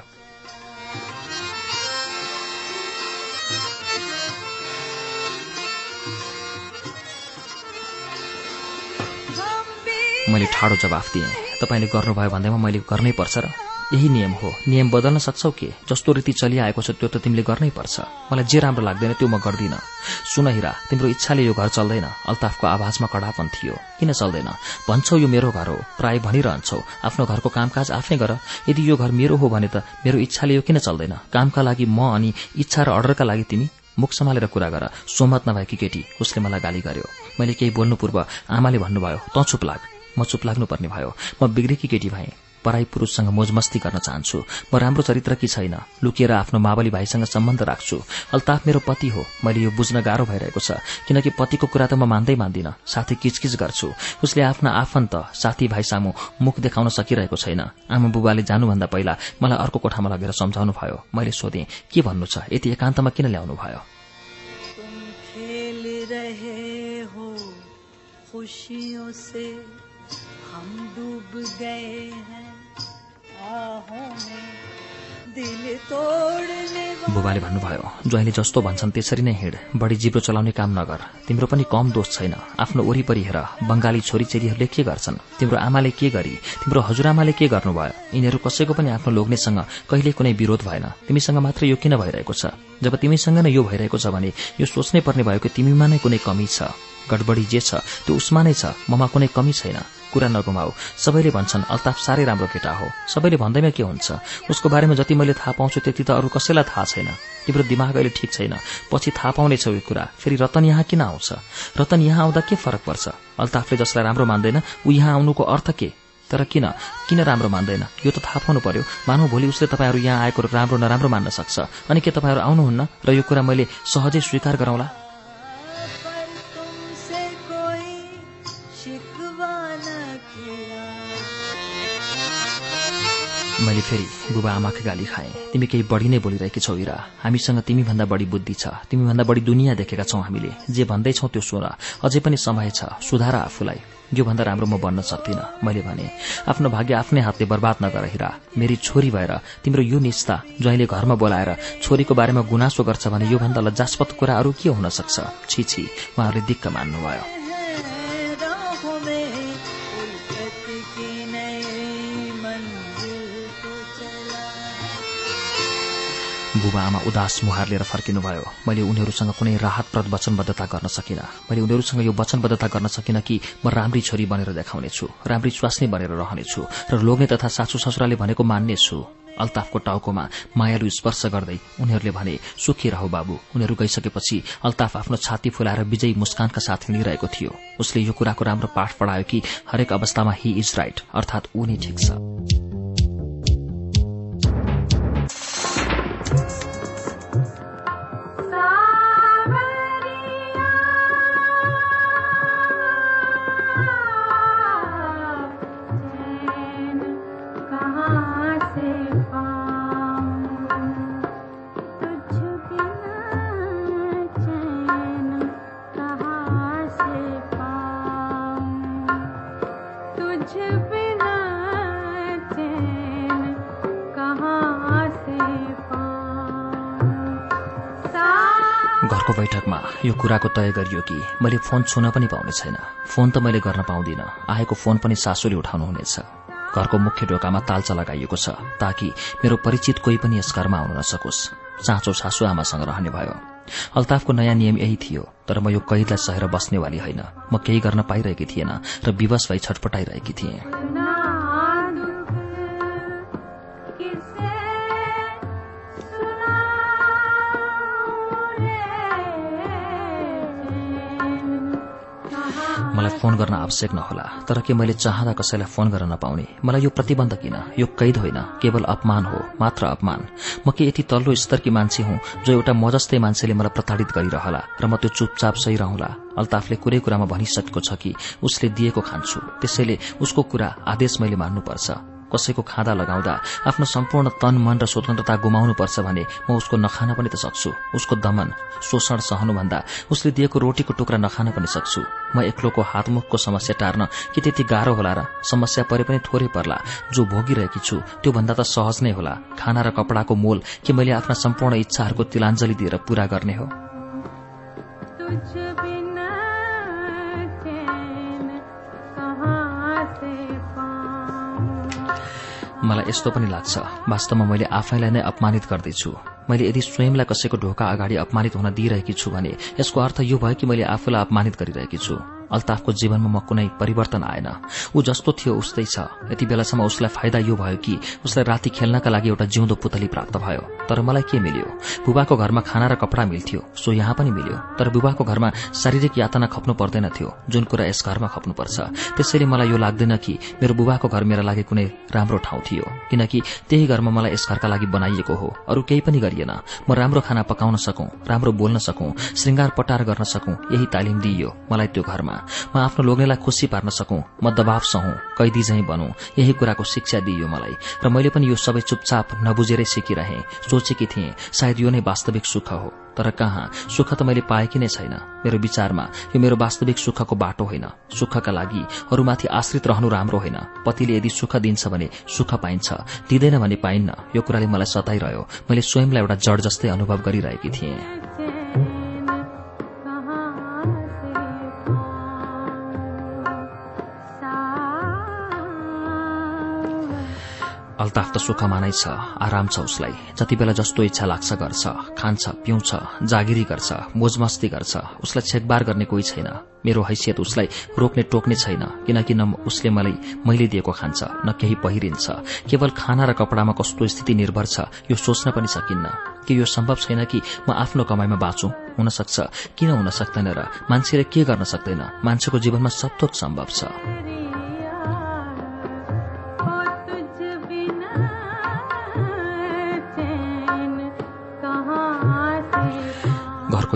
मैले ठाडो जवाफ दिएँ। तपाईँले गर्नुभयो भन्दैमा मैले गर्नै पर्छ र यही नियम हो। नियम बदल्न सक्छौ के? जस्तो रीति चलिआएको छ त्यो त तिमीले गर्नै पर्छ मलाई जे राम्रो लाग्दैन त्यो म गर्दिन। सुन हिरा तिम्रो इच्छाले यो घर चल्दैन। अल्ताफको आवाजमा कडापन थियो। किन चल्दैन? भन्छौ यो मेरो घर हो। प्राय भनिरहन्छौ। आफ्नो घरको कामकाज आफै गर। यदि यो घर मेरो हो भने त मेरो इच्छाले यो किन चल्दैन? कामका लागि म अनि इच्छा र अर्डरका लागि तिमी मुख सम्हालेर कुरा गर। सोमत नभएकी केटी उसले मलाई गाली गर्यो। मैले केही बोल्नु पूर्व आमाले भन्नुभयो त चुप लाग। म चुप लाग्नुपर्ने भयो। म बिग्रेकी केटी भएँ। पराई पुरूषसँग मोजमस्ती गर्न चाहन्छु। म राम्रो चरित्रकी छैन। लुकिएर आफ्नो मावली भाइसँग सम्बन्ध राख्छु। अल्ताफ मेरो पति हो। मैले यो बुझ्न गाह्रो भइरहेको छ। किनकि पतिको कुरा त म मान्दै मान्दिन। साथी किचकिच गर्छु। उसले आफ्ना आफन्त साथीभाइ सामु मुख देखाउन सकिरहेको छैन। आमा बुबाले जानुभन्दा पहिला मलाई अर्को कोठामा लगेर सम्झाउनु भयो। मैले सोधेँ के भन्नु छ? यति एकान्तमा किन ल्याउनु भयो? खुशियों से हम डूब गए हैं आहों में। बुबाले भन्नुभयो ज्वाइँले जस्तो भन्छन् त्यसरी नै हिँड। बढी जिब्रो चलाउने काम नगर। तिम्रो पनि कम दोष छैन। आफ्नो वरिपरि हेर। बंगाली छोरीचेलीहरूले के गर्छन्? तिम्रो आमाले के गरी? तिम्रो हजुरआमाले के गर्नुभयो? यिनीहरू कसैको पनि आफ्नो लोग्नेसँग कहिले कुनै विरोध भएन। तिमीसँग मात्र यो किन भइरहेको छ? जब तिमीसँग नै यो भइरहेको छ भने यो सोच्नै पर्ने भयो कि तिमीमा नै कुनै कमी छ। गडबडी जे छ त्यो उसमा नै छ ममा कुनै कमी छैन। कुरा नगुमाऊ। सबैले भन्छन् अल्ताफ साह्रै राम्रो केटा हो। सबैले भन्दैमा के हुन्छ? उसको बारेमा जति मैले थाहा पाउँछु त्यति त अरू कसैलाई थाहा छैन। तिम्रो दिमाग अहिले ठिक छैन। पछि थाहा पाउनेछौ यो कुरा। फेरि रतन यहाँ किन आउँछ? रतन यहाँ आउँदा के फरक पर्छ? अल्ताफले जसलाई राम्रो मान्दैन ऊ यहाँ आउनुको अर्थ के? तर किन? किन राम्रो मान्दैन? यो त थाहा पाउनु पर्यो। मानव भोलि उसले तपाईँहरू यहाँ आएको राम्रो नराम्रो मान्न सक्छ। अनि के तपाईँहरू आउनुहुन्न? र यो कुरा मैले सहजै स्वीकार गराउँला मैले फेरि बुबा आमाका गाली खाएँ। तिमी केही बढी नै बोलिरहेकी छौ इरा। हामीसँग तिमीभन्दा बढी बुद्धि छ। तिमीभन्दा बढी दुनियाँ देखेका छौं हामीले। जे भन्दैछौ त्यो सुन अझै पनि समय छ। सुधार आफूलाई। योभन्दा राम्रो म बन्न सक्दिन मैले भने। आफ्नो भाग्य आफ्नै हातले बर्बाद नगर हिरा मेरी छोरी भएर तिम्रो यो निस्ता ज्वाइँले घरमा बोलाएर छोरीको बारेमा गुनासो गर्छ भने योभन्दा लज्जास्पद कुरा अरू के हुन सक्छ? छी छी। उहाँहरूले दिक्क मान्नुभयो। बुबा आमा उदास मुहार लिएर फर्किनुभयो। मैले उनीहरूसँग कुनै राहतप्रद वचनबद्धता गर्न सकिनँ। मैले उनीहरूसँग यो वचनबद्धता गर्न सकिनँ कि म राम्री छोरी बनेर देखाउनेछु राम्री स्वास्नी बनेर रहनेछु र लोग्ने तथा सासू ससुराले भनेको मान्नेछु। अल्ताफको टाउकोमा मायालु स्पर्श गर्दै उनीहरूले भने सुखी रह बाबु। उनीहरू गइसकेपछि अल्ताफ आफ्नो छाती फुलाएर विजयी मुस्कानका साथ हिँडिरहेको थियो। उसले यो कुराको राम्रो पाठ पढायो कि हरेक अवस्थामा हि इज राइट अर्थात ऊ नै ठिक छ। यो कुराको तय गरियो कि मैले फोन छुन पनि पाउने छैन। फोन त मैले गर्न पाउँदिन। आएको फोन पनि सासूले उठाउनुहुनेछ। घरको मुख्य ढोकामा तालचा लगाइएको छ ताकि मेरो परिचित कोही पनि यस घरमा आउन नसकोस्। साँचो सासू आमासँग रहने भयो। अल्ताफको नयाँ नियम यही थियो तर म यो कैदलाई सहेर बस्नेवाली होइन। म केही गर्न पाइरहेकी थिएन र विवश भई छटपटाइरहेकी थिएँ। मलाई फोन गर्न आवश्यक नहोला तर के मैले चाहँदा कसैलाई फोन गर्न नपाउने? मलाई यो प्रतिबन्ध किन? यो कैद होइन केवल अपमान हो मात्र अपमान। म के यति तल्लो स्तरकी मान्छे हुँ जो एउटा म जस्तै मान्छेले मलाई प्रताडित गरिरहला र म त्यो चुपचाप सही रहला? अल्ताफले कुरै कुरामा भनिसकेको छ कि उसले दिएको खान्छु त्यसैले उसको कुरा आदेश मैले मान्नुपर्छ। कसैको खाँदा लगाउँदा आफ्नो सम्पूर्ण तन मन र स्वतन्त्रता गुमाउनुपर्छ भने म उसको नखान पनि त सक्छु। उसको दमन शोषण सहनुभन्दा उसले दिएको रोटीको टुक्रा नखान पनि सक्छु। म एक्लोको हातमुखको समस्या टार्न कि त्यति गाह्रो होला र समस्या परे पनि थोरै पर्ला। जो भोगिरहेकी छु त्योभन्दा त सहज नै होला। खाना र कपडाको मोल कि मैले आफ्ना सम्पूर्ण इच्छाहरूको तिलाञ्जली दिएर पूरा गर्ने हो। मलाई यस्तो पनि लाग्छ। वास्तवमा मैले आफैलाई नै अपमानित गर्दैछु। मैले यदि स्वयंलाई कसैको ढोका अगाडि अपमानित हुन दिइरहेकी छु भने यसको अर्थ यो भयो कि मैले आफूलाई अपमानित गरिरहेकी छु। अल्ताफको जीवनमा म कुनै परिवर्तन आएन। ऊ जस्तो थियो उस्तै छ। यति बेलासम्म उसलाई फाइदा यो भयो कि उसलाई राति खेल्नका लागि एउटा जिउँदो पुतली प्राप्त भयो। तर मलाई के मिल्यो? बुबाको घरमा खाना र कपडा मिल्थ्यो सो यहाँ पनि मिल्यो। तर बुबाको घरमा शारीरिक यातना खप्नु पर्दैन थियो जुन कुरा यस घरमा खप्नुपर्छ। त्यसैले मलाई यो लाग्दैन कि मेरो बुबाको घर मेरा लागि कुनै राम्रो ठाउँ थियो किनकि त्यही घरमा मलाई यस घरका लागि बनाइएको हो। अरू केही पनि गरिएन। म राम्रो खाना पकाउन सकौं राम्रो बोल्न सकौं श्रृंगार पटार गर्न सकौं यही तालिम दिइयो मलाई त्यो घरमा। म आफ्नो लोग्नेलाई खुसी पार्न सकौं म दबाव सहौं कैदी झै बनौं यही कुराको शिक्षा दिइयो मलाई र मैले पनि यो सबै चुपचाप नबुझेरै सिकिरहे सोचेकी थिएँ सायद यो नै वास्तविक सुख हो तर कहाँ? सुख त मैले पाएकी नै छैन मेरो विचारमा यो मेरो वास्तविक सुखको बाटो होइन सुखका लागि अरूमाथि आश्रित रहनु राम्रो होइन पतिले यदि सुख दिन्छ भने सुख पाइन्छ दिँदैन भने पाइन्न यो कुराले मलाई सताइरह्यो मैले स्वयंलाई एउटा जड जस्तै अनुभव गरिरहेकी थिएँ। अल्ताफ त सुखमा नै छ आराम छ उसलाई। जति बेला जस्तो इच्छा लाग्छ गर्छ खान्छ पिउँछ जागिरी गर्छ मोजमस्ती गर्छ उसलाई छेकबार गर्ने कोही छैन। मेरो हैसियत उसलाई रोक्ने टोक्ने छैन किनकि न उसले मलाई मैले दिएको खान्छ न केही पहिरिन्छ। केवल खाना र कपडामा कस्तो स्थिति निर्भर छ यो सोच्न पनि सकिन्न। कि यो सम्भव छैन कि म आफ्नो कमाईमा बाँचुँ? हुन सक्छ किन हुन सक्दैन र मान्छेले के गर्न सक्दैन? मान्छेको जीवनमा सब थोक सम्भव छ।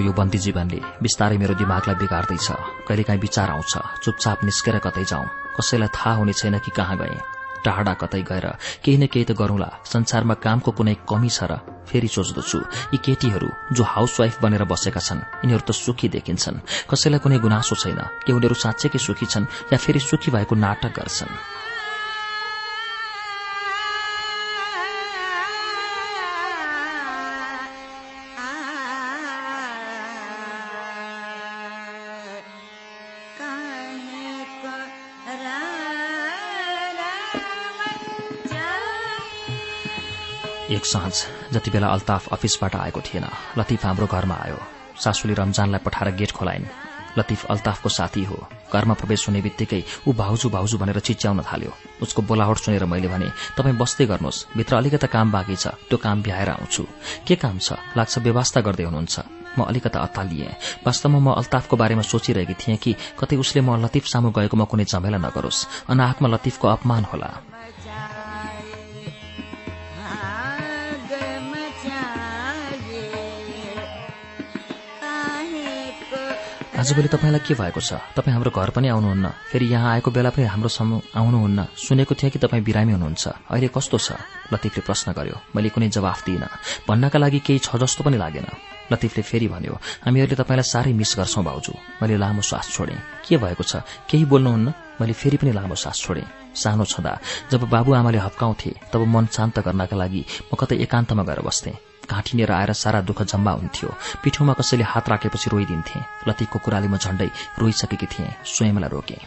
यो बन्दी जीवनले बिस्तारै मेरो दिमागलाई बिगार्दैछ। कहिलेकाहीँ विचार आउँछ चुपचाप निस्केर कतै जाउँ। कसैलाई थाहा हुने छैन कि कहाँ गए। टाढा कतै गएर केही न केही त गरौँला। संसारमा कामको कुनै कमी छ र फेरि सोच्दछु यी केटीहरू जो हाउसवाइफ बनेर बसेका छन् यिनीहरू त सुखी देखिन्छन्। कसैलाई कुनै गुनासो छैन के उनीहरू साँच्चैकै सुखी छन् या फेरि सुखी भएको नाटक गर्छन्। एक साँझ जति बेला अल्ताफ अफिसबाट आएको थिएन लतिफ हाम्रो घरमा आयो। सासूले रमजानलाई पठाएर गेट खोलाइन्। लतिफ अल्ताफको साथी हो। घरमा प्रवेश हुने बित्तिकै ऊ भाउजू भाउजू भनेर चिच्याउन थाल्यो। उसको बोलावट सुनेर मैले भने तपाईँ बस्दै गर्नुहोस्। भित्र अलिकता काम बाँकी छ। त्यो काम भ्याएर आउँछु। के काम छ? लाग्छ व्यवस्था गर्दै हुनुहुन्छ। म अलिकता अत्तालिएँ। वास्तवमा म अल्ताफको बारेमा सोचिरहेकी थिएँ कि कतै उसले म लतिफ सामु गएकोमा कुनै झमेला नगरोस्। अनाहकमा लतिफको अपमान होला। आजभोलि तपाईँलाई के भएको छ? तपाईँ हाम्रो घर पनि आउनुहुन्न। फेरि यहाँ आएको बेला पनि हाम्रो समूह आउनुहुन्न। सुनेको थिएँ कि तपाईँ बिरामी हुनुहुन्छ। अहिले कस्तो छ? लतिफले प्रश्न गर्यो। मैले कुनै जवाफ दिइनँ। भन्नका लागि केही छ जस्तो पनि लागेन। लतिफले फेरि भन्यो हामीहरूले तपाईँलाई साह्रै मिस गर्छौं भाउजू। मैले लामो श्वास छोडेँ। के भएको छ? केही बोल्नुहुन्न? मैले फेरि पनि लामो श्वास छोडेँ। सानो छँदा जब बाबुआमाले हप्काउँथे तब मन शान्त गर्नका लागि म कतै एकान्तमा गएर बस्थेँ। घाँटिनेर आएर सारा दुःख जम्मा हुन्थ्यो। पिठोमा कसैले हात राखेपछि रोइदिन्थे। लतिफको कुराले म झण्डै रोइसकेकी थिएँ। स्वयंलाई रोकेँ।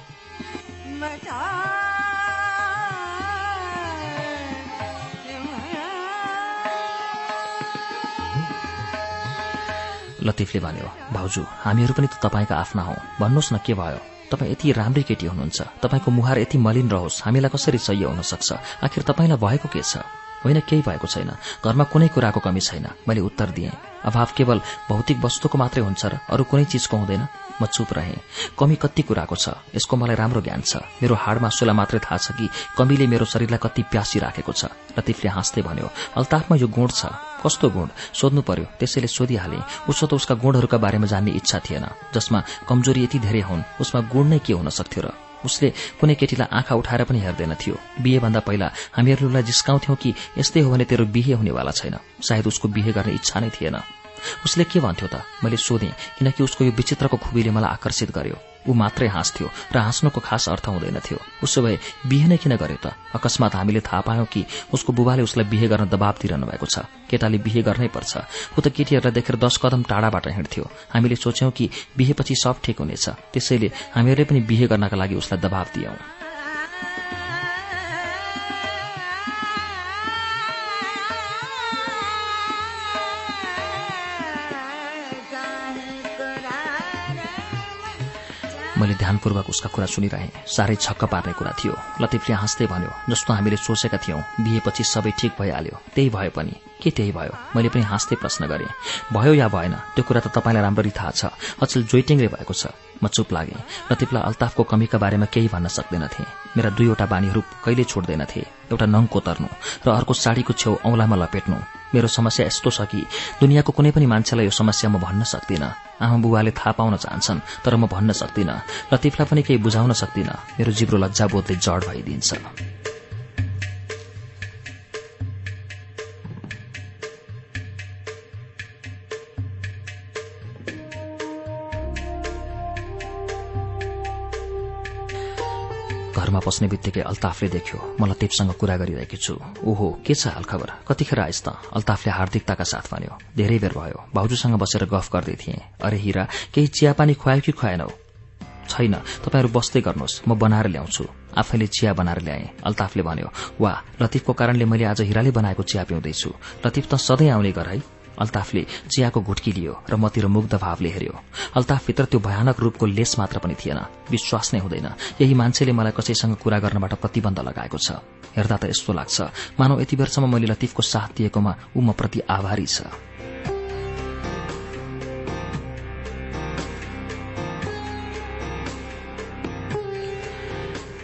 लतिफले भन्यो भाउजू हामीहरू पनि त तपाईँका आफ्ना हौ। भन्नुहोस् न के भयो? तपाईँ यति राम्री केटी हुनुहुन्छ। तपाईँको मुहार यति मलिन रहोस्। हामीलाई कसरी सह्य हुन सक्छ आखिर तपाईँलाई भएको के छ? होइन केही भएको छैन। घरमा कुनै कुराको कमी छैन। मैले उत्तर दिएँ। अभाव केवल भौतिक वस्तुको मात्रै हुन्छ र अरू कुनै चिजको हुँदैन। म चुप रहेँ। कमी कति कुराको छ? यसको मलाई राम्रो ज्ञान छ। मेरो हाड मासुलाई मात्रै थाहा छ कि कमीले मेरो शरीरलाई कति प्यासी राखेको छ। लतिफले हाँस्दै भन्यो अल्ताफमा यो गुण छ। कस्तो गुण? सोध्नु पर्यो। त्यसैले सोधिहाले। उसो त उसका गुणहरूका बारेमा जान्ने इच्छा थिएन। जसमा कमजोरी यति धेरै हुन् उसमा गुण नै के हुन सक्थ्यो र उसले कुनै केटीलाई आँखा उठाएर पनि हेर्दैनथ्यो बिहेभन्दा पहिला हामीहरूलाई जिस्काउँथ्यौं कि यस्तै हो भने तेरो बिहे हुनेवाला छैन। सायद उसको बिहे गर्ने इच्छा नै थिएन। उसले के भन्थ्यो त? मैले सोधेँ किनकि उसको यो विचित्रको खुबीले मलाई आकर्षित गर्यो। ऊ मात्रै हाँस्थ्यो र हाँस्नुको खास अर्थ हुँदैनथ्यो उसो भए बिहे नै किन गर्यो त? अकस्मात हामीले थाहा पायौं कि उसको बुबाले उसलाई बिहे गर्न दबाब दिइरहनु भएको छ। केटाले बिहे गर्नै पर्छ। ऊ त केटीहरूलाई देखेर दस कदम टाढाबाट हिँड्थ्यो। हामीले सोच्यौं कि बिहेपछि सब ठिक हुनेछ। त्यसैले हामीहरूले पनि बिहे गर्नका लागि उसलाई दबाब दियौं। मैले ध्यानपूर्वक उसका कुरा सुनिरहेँ। साह्रै छक्क पार्ने कुरा थियो। लतिफले हाँस्दै भन्यो जस्तो हामीले सोचेका थियौं बिहेपछि सबै ठिक भइहाल्यो। त्यही भयो पनि। के त्यही भयो? मैले पनि हाँस्दै प्रश्न गरेँ भयो या भएन? त्यो कुरा त तपाईँलाई राम्ररी थाहा छ। अचल जोइटिङले भएको छ। म चुप लागेँ। लतिफलाई अल्ताफको कमीका बारेमा केही भन्न सक्दैनथे। मेरा दुईवटा बानीहरू कहिले छोड्दैनथे। एउटा नङ कोतर्नु र अर्को साडीको छेउ औंलामा लपेट्नु। मेरो समस्या यस्तो छ कि दुनियाँको कुनै पनि मान्छेलाई यो समस्या म भन्न सक्दिनँ। आमा बुवाले थाहा पाउन चाहन्छन् तर म भन्न सक्दिनँ। लतिफलाई पनि केही बुझाउन सक्दिनँ। मेरो जिब्रो लज्जाबोधले जड भइदिन्छ। घरमा पस्ने बित्तिकै अल्ताफले देख्यो म लतिफसँग कुरा गरिरहेकी छु। ओहो के छ हालखबर कतिखेर आइस त? अल्ताफले हार्दिकताका साथ भन्यो धेरै बेर भयो। भाउजूसँग बसेर गफ गर्दै थिएँ। अरे हिरा केही चियापानी खुवायो कि खुवाएनौ? छैन। तपाईँहरू बस्दै गर्नुहोस्। म बनाएर ल्याउँछु। आफैले चिया बनाएर ल्याए। अल्ताफले भन्यो वा लतिफको कारणले मैले आज हिराले बनाएको चिया पिउँदैछु। लतिफ त सधैँ आउने गर है? अल्ताफले चियाको घुट्की लियो र मतिर मुग्ध भावले हेऱ्यो। अल्ताफभित्र त्यो भयानक रूपको लेस मात्र पनि थिएन। विश्वास नै हुँदैन। यही मान्छेले मलाई कसैसँग कुरा गर्नबाट प्रतिबन्ध लगाएको छ। हेर्दा त यस्तो लाग्छ। मानव यति बेरसम्म मैले लतिफको साथ दिएकोमा ऊ म प्रति आभारी छ।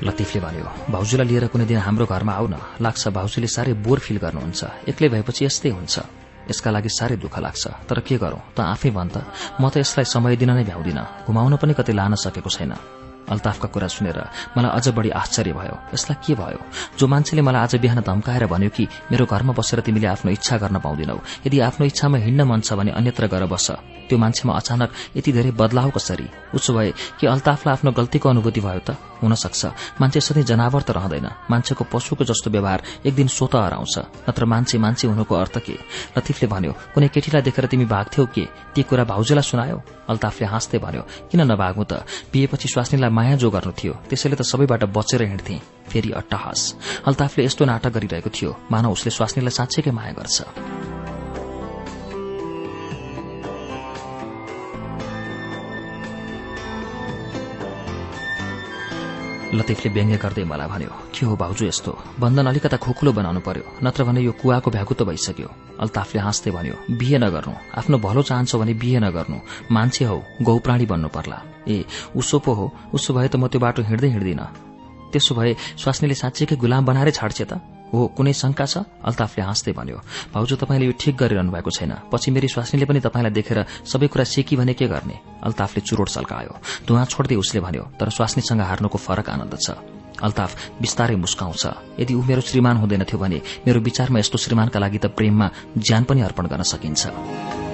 लतिफले भन्यो भाउजूलाई लिएर कुनै दिन हाम्रो घरमा आउन। लाग्छ भाउजूले साह्रै बोर फिल गर्नुहुन्छ। एक्लै भएपछि यस्तै हुन्छ। यसका लागि साह्रै दुःख लाग्छ। तर के गरौं? त आफै भन् त। म त यसलाई समय दिन नै भ्याउँदिन। घुमाउन पनि कतै लान सकेको छैन। अल्ताफका कुरा सुनेर मलाई अझ बढी आश्चर्य भयो। यसलाई के भयो? जो मान्छेले मलाई आज बिहान धम्काएर भन्यो कि मेरो घरमा बसेर तिमीले आफ्नो इच्छा गर्न पाउँदैनौ। यदि आफ्नो इच्छामा हिँड्न मन छ भने अन्यत्र गएर बस। त्यो मान्छेमा अचानक यति धेरै बदलाव कसरी? उसो भए कि अल्ताफलाई आफ्नो गल्तीको अनुभूति भयो त? हुन सक्छ मान्छे सधैँ जनावर त रहँदैन। मान्छेको पशुको जस्तो व्यवहार एक दिन स्वत हराउँछ। नत्र मान्छे मान्छे हुनुको अर्थ के? लतिफले भन्यो कुनै केटीलाई देखेर तिमी भाग्थ्यौ के? ती कुरा भाउजूलाई सुनायो? अल्ताफले हाँस्दै भन्यो किन नभाग्नु त? पिएपछि स्वास्नीलाई माया जो गर्नु थियो त्यसैले त सबैबाट बचेर हिँड्थे। फेरि अट्टहास। अल्ताफले यस्तो नाटक गरिरहेको थियो। मानव उसले स्वास्नीलाई साँच्चैकै माया गर्छ। लतिफले व्यङ्ग्य गर्दै मलाई भन्यो के हो भाउजू यस्तो? बन्धन अलिकता खोकुलो बनाउनु पर्यो नत्र भने यो कुवाको भ्यागु त भइसक्यो। अल्ताफले हाँस्दै भन्यो बिहे नगर्नु आफ्नो भलो चाहन्छौ भने बिहे नगर्नु मान्छे हौ गौप्राणी बन्नु पर्ला। ए उसो पो हो उसो भए त म त्यो बाटो हिँड्दै हिँड्दिन। त्यसो भए स्वास्नीले साँच्चीकै गुलाम बनाएरै छाड्छ त? हो कुनै शंका छ? अल्ताफले हाँस्दै भन्यो भाउजू तपाईँले यो ठिक गरिरहनु भएको छैन। पछि मेरी स्वास्नीले पनि तपाईँलाई देखेर सबै कुरा सेकी भने के गर्ने? अल्ताफले चुरोट सल्कायो। धुवा छोड्दै उसले भन्यो तर स्वास्नीसँग हार्नुको फरक आनन्द छ। अल्ताफ बिस्तारै मुस्काउँछ। यदि ऊ मेरो श्रीमान हुँदैनथ्यो भने मेरो विचारमा यस्तो श्रीमानका लागि त प्रेममा ज्यान पनि अर्पण गर्न सकिन्छ।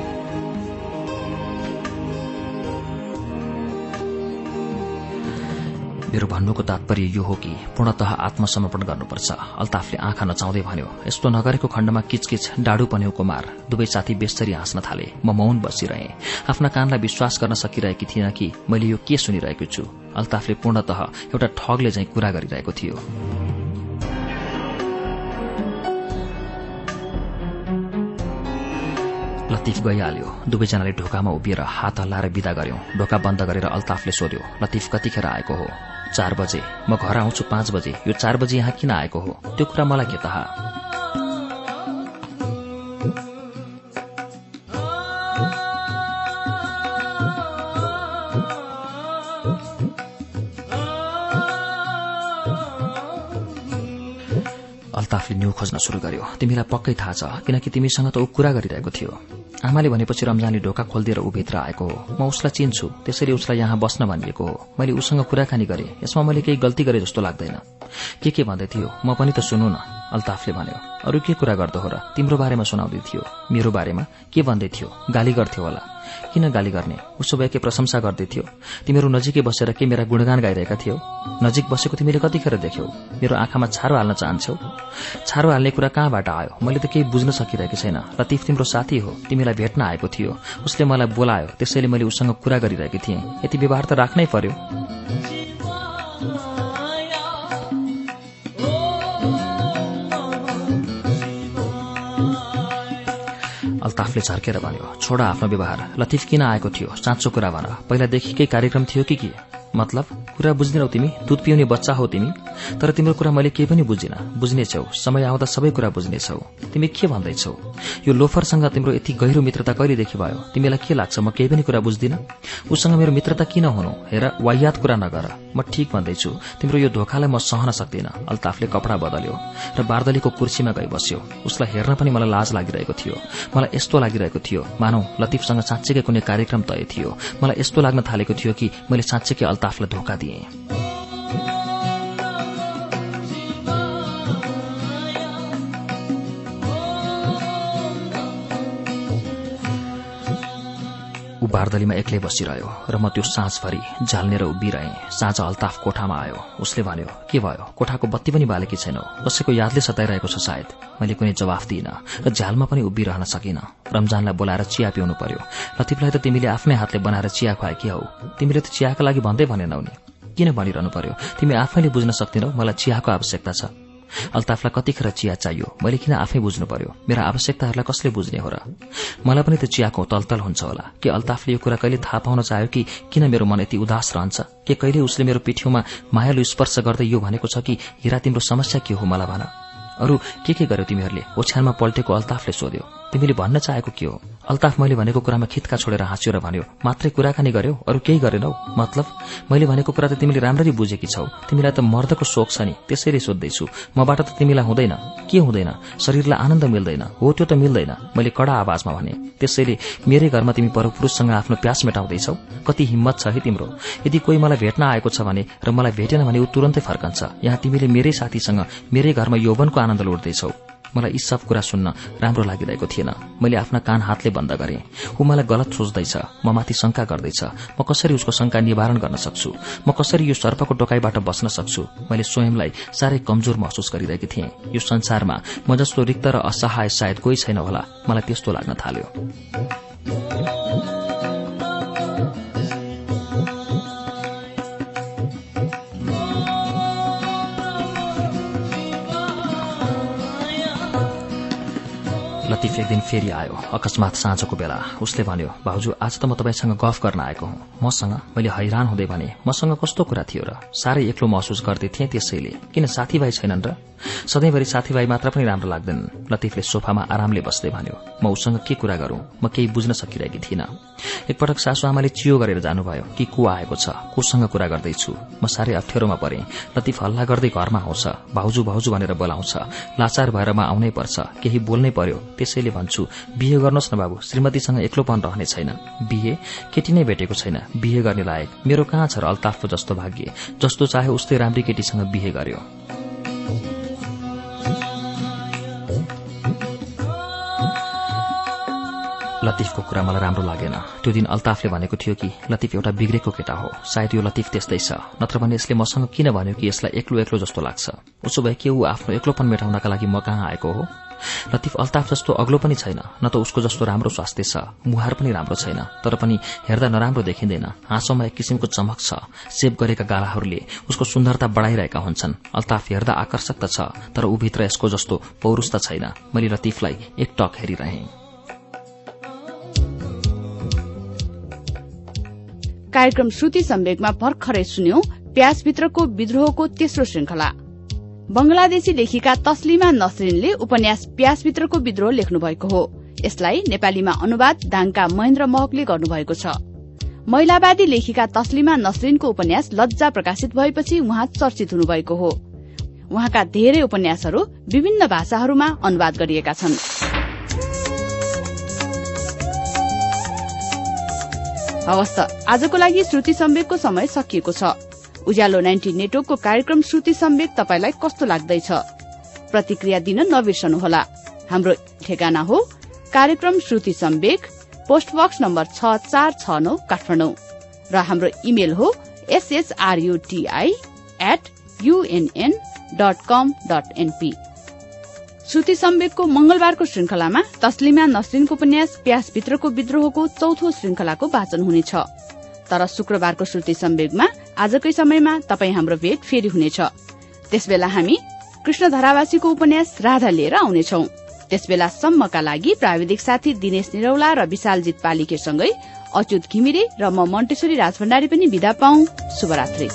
मेरो भन्नुको तात्पर्य यो हो कि पूर्णतः आत्मसमर्पण गर्नुपर्छ। अल्ताफले आँखा नचाउँदै भन्यो यस्तो नगरेको खण्डमा किचकिच डाडु पन्यौको मार दुवै साथी बेस्तरी हाँस्न थाले। म मौन बसिरहे। आफ्ना कानलाई विश्वास गर्न सकिरहेकी थिइनँ कि मैले यो के सुनिरहेको छु? अल्ताफले पूर्णतः एउटा ठगले झैं कुरा गरिरहेको थियो। लतिफ गइहाल्यो दुवैजनाले ढोकामा उभिएर हात हल्लाएर विदा गर्यो। ढोका बन्द गरेर अल्ताफले सोध्यो लतिफ कतिखेर आएको हो? चार बजे। म घर आउँछु पाँच बजे। यो चार बजे यहाँ किन आएको हो? त्यो कुरा मलाई के थाहा? अल्ताफले न्यु खोज्न सुरु गर्यो। तिमीलाई पक्कै थाहा छ किनकि तिमीसँग त ऊ कुरा गरिरहेको थियो। आमाले भनेपछि रमजानले ढोका खोलिदिएर ऊ भित्र आएको हो। म उसलाई चिन्छु त्यसरी उसलाई यहाँ बस्न भनिएको हो। मैले उसँग कुराकानी गरेँ। यसमा मैले केही गल्ती गरे जस्तो लाग्दैन। के के भन्दै थियो म पनि त सुनु न अल्ताफले भन्यो। अरू के कुरा गर्दो हो र? तिम्रो बारेमा सुनाउँदै थियो। मेरो बारेमा? के भन्दै थियो? गाली गर्थ्यो होला। किन गाली गर्ने? उसो भए प्रशंसा गर्दै थियो। तिमीहरू नजिकै बसेर के मेरा गुणगान गाइरहेका थियौ? नजिक बसेको तिमीले कतिखेर देख्यौ? मेरो आँखामा छारो हाल्न चाहन्छौ? छारो हाल्ने कुरा कहाँबाट आयो? मैले त केही बुझ्न सकिरहेको छैन। लतिफ तिम्रो साथी हो। तिमीलाई भेट्न आएको थियो। उसले मलाई बोलायो। त्यसैले मैले उसँग कुरा गरिरहेकी थिएँ। यति व्यवहार त राख्नै पर्यो। अल्ताफले झर्केर भन्यो छोडा आफ्नो व्यवहार। लतिफ किन आएको थियो? साँचो कुरा भन। पहिलादेखिकै कार्यक्रम थियो कि के? मतलब कुरा बुझ्दैनौ तिमी दुध पिउने बच्चा हो तिमी तर तिम्रो कुरा मैले केही पनि बुझिन बुझ्नेछौ समय आउँदा सबै कुरा बुझ्नेछौ तिमी के भन्दैछौ? यो लोफरसँग तिम्रो यति गहिरो मित्रता कहिलेदेखि भयो? तिमीलाई के लाग्छ म केही पनि कुरा बुझ्दिन? उसँग मेरो मित्रता किन हुनु? हेर वायात कुरा नगर। म ठिक भन्दैछु तिम्रो यो धोकालाई म सहन सक्दिन। अल्ताफले कपडा बदल्यो र बार्दलीको कुर्सीमा गई बस्यो। उसलाई हेर्न पनि मलाई लाज लागिरहेको थियो। मलाई यस्तो लागिरहेको थियो। मानौ लतिफसँग साँच्चीकै कुनै कार्यक्रम तय थियो। मलाई यस्तो लाग्न थालेको थियो कि मैले साँच्चीकै अल्ताफलाई धोका दिएँ। ऊ बारदलीमा एक्लै बसिरह्यो र म त्यो साँझभरि झाल्नेर उभिरहेँ। साँझ अल्ताफ कोठामा आयो। उसले भन्यो के भयो? कोठाको बत्ती पनि बालेकी छैनौ। कसैको यादले सताइरहेको छ सायद। मैले कुनै जवाफ दिइन र झ्यालमा पनि उभिरहन सकिन। रमजानलाई बोलाएर चिया पिउनु पर्यो। लतिफलाई त तिमीले आफ्नै हातले बनाएर चिया खुवाएकी हौ? तिमीले त चियाका लागि भन्दै भनेनौ नि। किन भनिरहनु पर्यो? तिमी आफैले बुझ्न सक्दैनौ मलाई चियाको आवश्यकता छ। अल्ताफलाई कतिखेर चिया चाहियो? मैले किन आफै बुझ्नु पर्यो? मेरा आवश्यकताहरूलाई कसले बुझ्ने हो र? मलाई पनि त चियाको तलतल हुन्छ होला। के अल्ताफले यो कुरा कहिले थाहा पाउन चाह्यो कि किन मेरो मन यति उदास रहन्छ? के कहिले उसले मेरो पिठ्यौमा मायालु स्पर्श गर्दै यो भनेको छ कि हिरा तिम्रो समस्या के हो मलाई भन। अरू के के गर्यो तिमीहरूले? ओछ्यानमा पल्टेको अल्ताफले सोध्यो। तिमीले भन्न चाहेको के हो? अल्ताफ मैले भनेको कुरामा खितका छोडेर हाँस्यो र भन्यो मात्रै कुराकानी गर्यौ? अरू केही गरेनौ? मतलब? मैले भनेको कुरा त तिमीले राम्ररी बुझेकी छौ। तिमीलाई त मर्दको शोक छ नि। त्यसैले सोध्दैछु। मबाट त तिमीलाई हुँदैन। के हुँदैन? शरीरलाई आनन्द मिल्दैन। हो त्यो त मिल्दैन। मैले कडा आवाजमा भने त्यसैले मेरै घरमा तिमी परपुरुषसँग आफ्नो प्यास मेटाउँदैछौ? कति हिम्मत छ है तिम्रो? यदि कोही मलाई भेट्न आएको छ भने र मलाई भेटेन भने ऊ तुरन्तै फर्कन्छ। यहाँ तिमीले मेरै साथीसँग मेरै घरमा यौवनको आनन्द लुट्दैछौ मलाई यी सब कुरा सुन्न राम्रो लागिरहेको थिएन। मैले आफ्ना कान हातले बन्द गरेँ। ऊ मलाई गलत सोच्दैछ। म माथि शंका गर्दैछ। म कसरी उसको शंका निवारण गर्न सक्छु? म कसरी यो सर्पको टोकाईबाट बस्न सक्छु? मैले स्वयंलाई साह्रै कमजोर महसुस गरिरहेकी थिएँ। यो संसारमा म जस्तो रिक्त र असहाय सायद कोही छैन होला। मलाई त्यस्तो लाग्न थाल्यो। लतिफ एक दिन फेरि आयो। अकस्मात साँझको बेला। उसले भन्यो भाउजू आज त म तपाईँसँग गफ गर्न आएको हुँ। मसँग मैले हैरान हुँदै भने मसँग कस्तो कुरा थियो र? साह्रै एक्लो महसुस गर्दै थिएँ त्यसैले। किन साथीभाइ छैनन् र? सधैँभरि साथीभाइ मात्र पनि राम्रो लाग्दैनन् लतिफले सोफामा आरामले बस्दै भन्यो म उसँग के कुरा गरौं? म केही बुझ्न सकिरहेकी थिइनँ। एकपटक सासु आमाले चियो गरेर जानुभयो कि को आएको छ? कोसँग कुरा गर्दैछु? म साह्रै अप्ठ्यारोमा परे। लतिफ हल्ला गर्दै घरमा आउँछ भाउजू भाउजू भनेर बोलाउँछ। लाचार भएर म आउनै पर्छ। केही बोल्नै पर्यो। त्यसैले भन्छु बिहे गर्नुहोस् न बाबु श्रीमतीसँग एक्लोपन रहने छैन। बिहे केटी नै भेटेको छैन। बिहे गर्ने लायक। मेरो कहाँ छ र अल्ताफको जस्तो भाग्य? जस्तो चाहे उस्तै राम्री केटीसँग बिहे गर्यो। लतिफको कुरा मलाई राम्रो लागेन। त्यो दिन अल्ताफले भनेको थियो कि लतिफ एउटा बिग्रेको केटा हो। सायद यो लतिफ त्यस्तै छ। नत्र भने यसले मसँग किन भन्यो कि यसलाई एक्लो एक्लो जस्तो लाग्छ? उसो भए के ऊ आफ्नो एक्लोपन मेटाउनका लागि म कहाँ आएको हो? लतिफ अल्ताफ जस्तो अग्लो पनि छैन। न त उसको जस्तो राम्रो स्वास्थ्य छ। मुहार पनि राम्रो छैन। तर पनि हेर्दा नराम्रो देखिँदैन। हाँसोमा एक किसिमको चमक छ। सेभ गरेका गालाहरूले उसको सुन्दरता बढ़ाइरहेका हुन्छन्। अल्ताफ हेर्दा आकर्षक त छ तर ऊभित्र यसको जस्तो पौरुष त छैन। मैले लतिफलाई एक टक हेरिरहेँ। कार्यक्रम श्रुति सम्वेकमा भर्खरै सुन्यौं प्यासभित्रको विद्रोहको तेस्रो श्रृंखला। बंगलादेशी लेखिका तस्लिमा नसरिनले उपन्यास प्यासभित्रको विद्रोह लेख्नु भएको हो। यसलाई नेपालीमा अनुवाद दाङका महेन्द्र महकले गर्नुभएको छ। महिलावादी लेखिका तस्लिमा नसरिनको उपन्यास लज्जा प्रकाशित भएपछि उहाँ चर्चित हुनुभएको हो। उहाँका धेरै उपन्यासहरू विभिन्न भाषाहरूमा अनुवाद गरिएका छन्। हवस् आजको लागि श्रुति सम्वेकको समय सकिएको छ। उज्यालो नाइन्टी नेटवर्कको कार्यक्रम श्रुति सम्वेक तपाईँलाई कस्तो लाग्दैछ? प्रतिक्रिया दिन नबिर्सनुहोला। हाम्रो ठेगाना हो कार्यक्रम Shruti Sambeg post box number छ चार छ नौ काठमाडौँ। र हाम्रो इमेल हो S H R U T I at UNN dot com dot NP Shruti सम्वेकको मंगलबारको श्रृंखलामा तस्लिमा नसरिनको उपन्यास प्यासभित्रको विद्रोहको चौथो श्रृंखलाको वाचन हुनेछ। तर शुक्रबारको श्रुति सम्वेकमा आजकै समयमा तपाई हाम्रो भेट फेरि हुनेछ। त्यसबेला हामी कृष्ण धरावासीको उपन्यास राधा लिएर आउनेछौ। त्यसबेलासम्मका लागि प्राविधिक साथी दिनेश निरौला र विशालजित पालिकेसँगै अच्युत घिमिरे र म मन्टेश्वरी राजभण्डारी पनि विदा पाउ शुभरात्री।